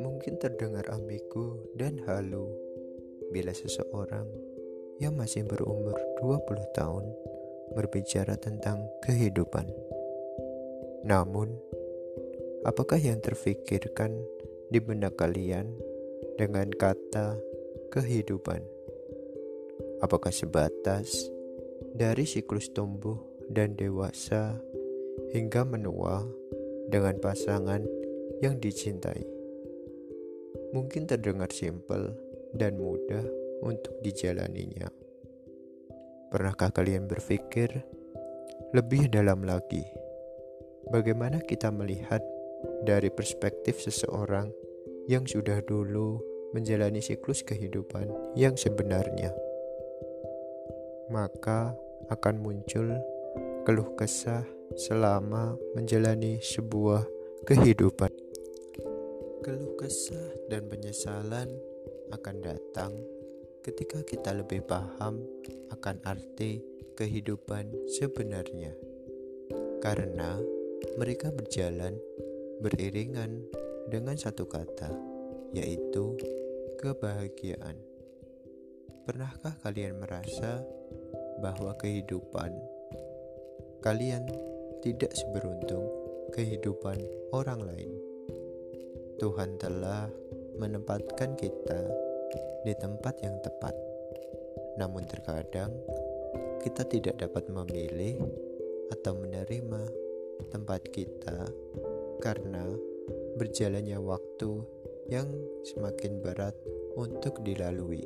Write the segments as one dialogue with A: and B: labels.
A: Mungkin terdengar ambigu dan halu bila seseorang yang masih berumur 20 tahun berbicara tentang kehidupan. Namun, apakah yang terfikirkan di benak kalian dengan kata kehidupan? Apakah sebatas dari siklus tumbuh dan dewasa hingga menua dengan pasangan yang dicintai? mungkin terdengar simpel dan mudah untuk dijalaninya. Pernahkah kalian berpikir lebih dalam lagi? Bagaimana kita melihat dari perspektif seseorang yang sudah dulu menjalani siklus kehidupan yang sebenarnya? Maka akan muncul keluh kesah selama menjalani sebuah kehidupan. Keluh kesah dan penyesalan akan datang ketika kita lebih paham akan arti kehidupan sebenarnya. Karena mereka berjalan beriringan dengan satu kata, yaitu kebahagiaan. Pernahkah kalian merasa bahwa kehidupan kalian tidak seberuntung kehidupan orang lain? Tuhan telah menempatkan kita di tempat yang tepat. Namun terkadang kita tidak dapat memilih atau menerima tempat kita karena berjalannya waktu yang semakin berat untuk dilalui.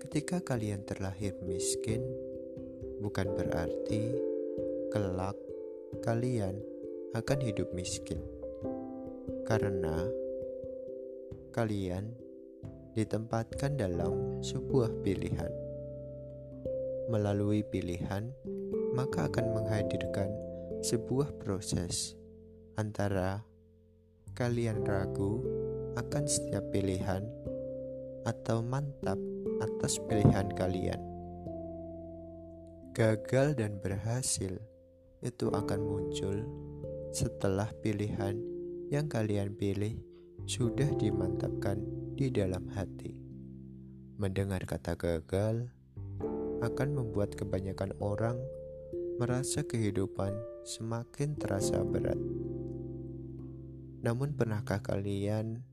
A: Ketika kalian terlahir miskin, bukan berarti kelak kalian akan hidup miskin karena kalian ditempatkan dalam sebuah pilihan. Melalui pilihan, maka akan menghadirkan sebuah proses antara kalian ragu akan setiap pilihan atau mantap atas pilihan kalian. Gagal dan berhasil itu akan muncul setelah pilihan yang kalian pilih sudah dimantapkan di dalam hati. Mendengar kata gagal akan membuat kebanyakan orang merasa kehidupan semakin terasa berat. Namun, pernahkah kalian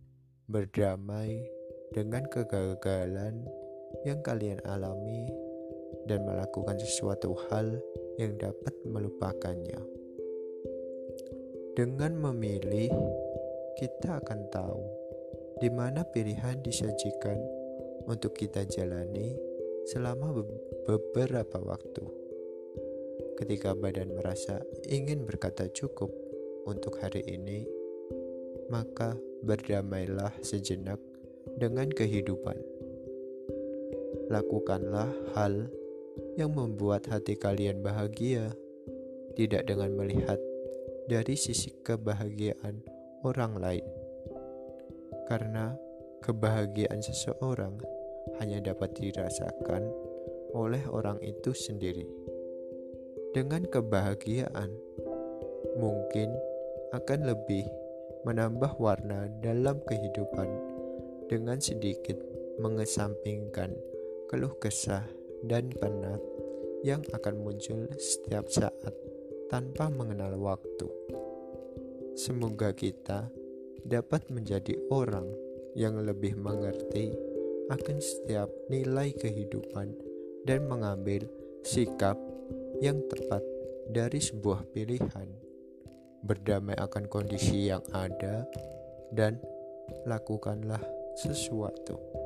A: berdamai dengan kegagalan yang kalian alami dan melakukan sesuatu hal yang dapat melupakannya? Dengan memilih, kita akan tahu di mana pilihan disajikan untuk kita jalani selama beberapa waktu. Ketika badan merasa ingin berkata cukup untuk hari ini, maka berdamailah sejenak dengan kehidupan. Lakukanlah hal yang membuat hati kalian bahagia, tidak dengan melihat dari sisi kebahagiaan orang lain, karena kebahagiaan seseorang hanya dapat dirasakan oleh orang itu sendiri. Dengan kebahagiaan, mungkin akan lebih menambah warna dalam kehidupan dengan sedikit mengesampingkan keluh kesah dan penat yang akan muncul setiap saat tanpa mengenal waktu. Semoga kita dapat menjadi orang yang lebih mengerti akan setiap nilai kehidupan dan mengambil sikap yang tepat dari sebuah pilihan. Berdamai akan kondisi yang ada dan lakukanlah sesuatu.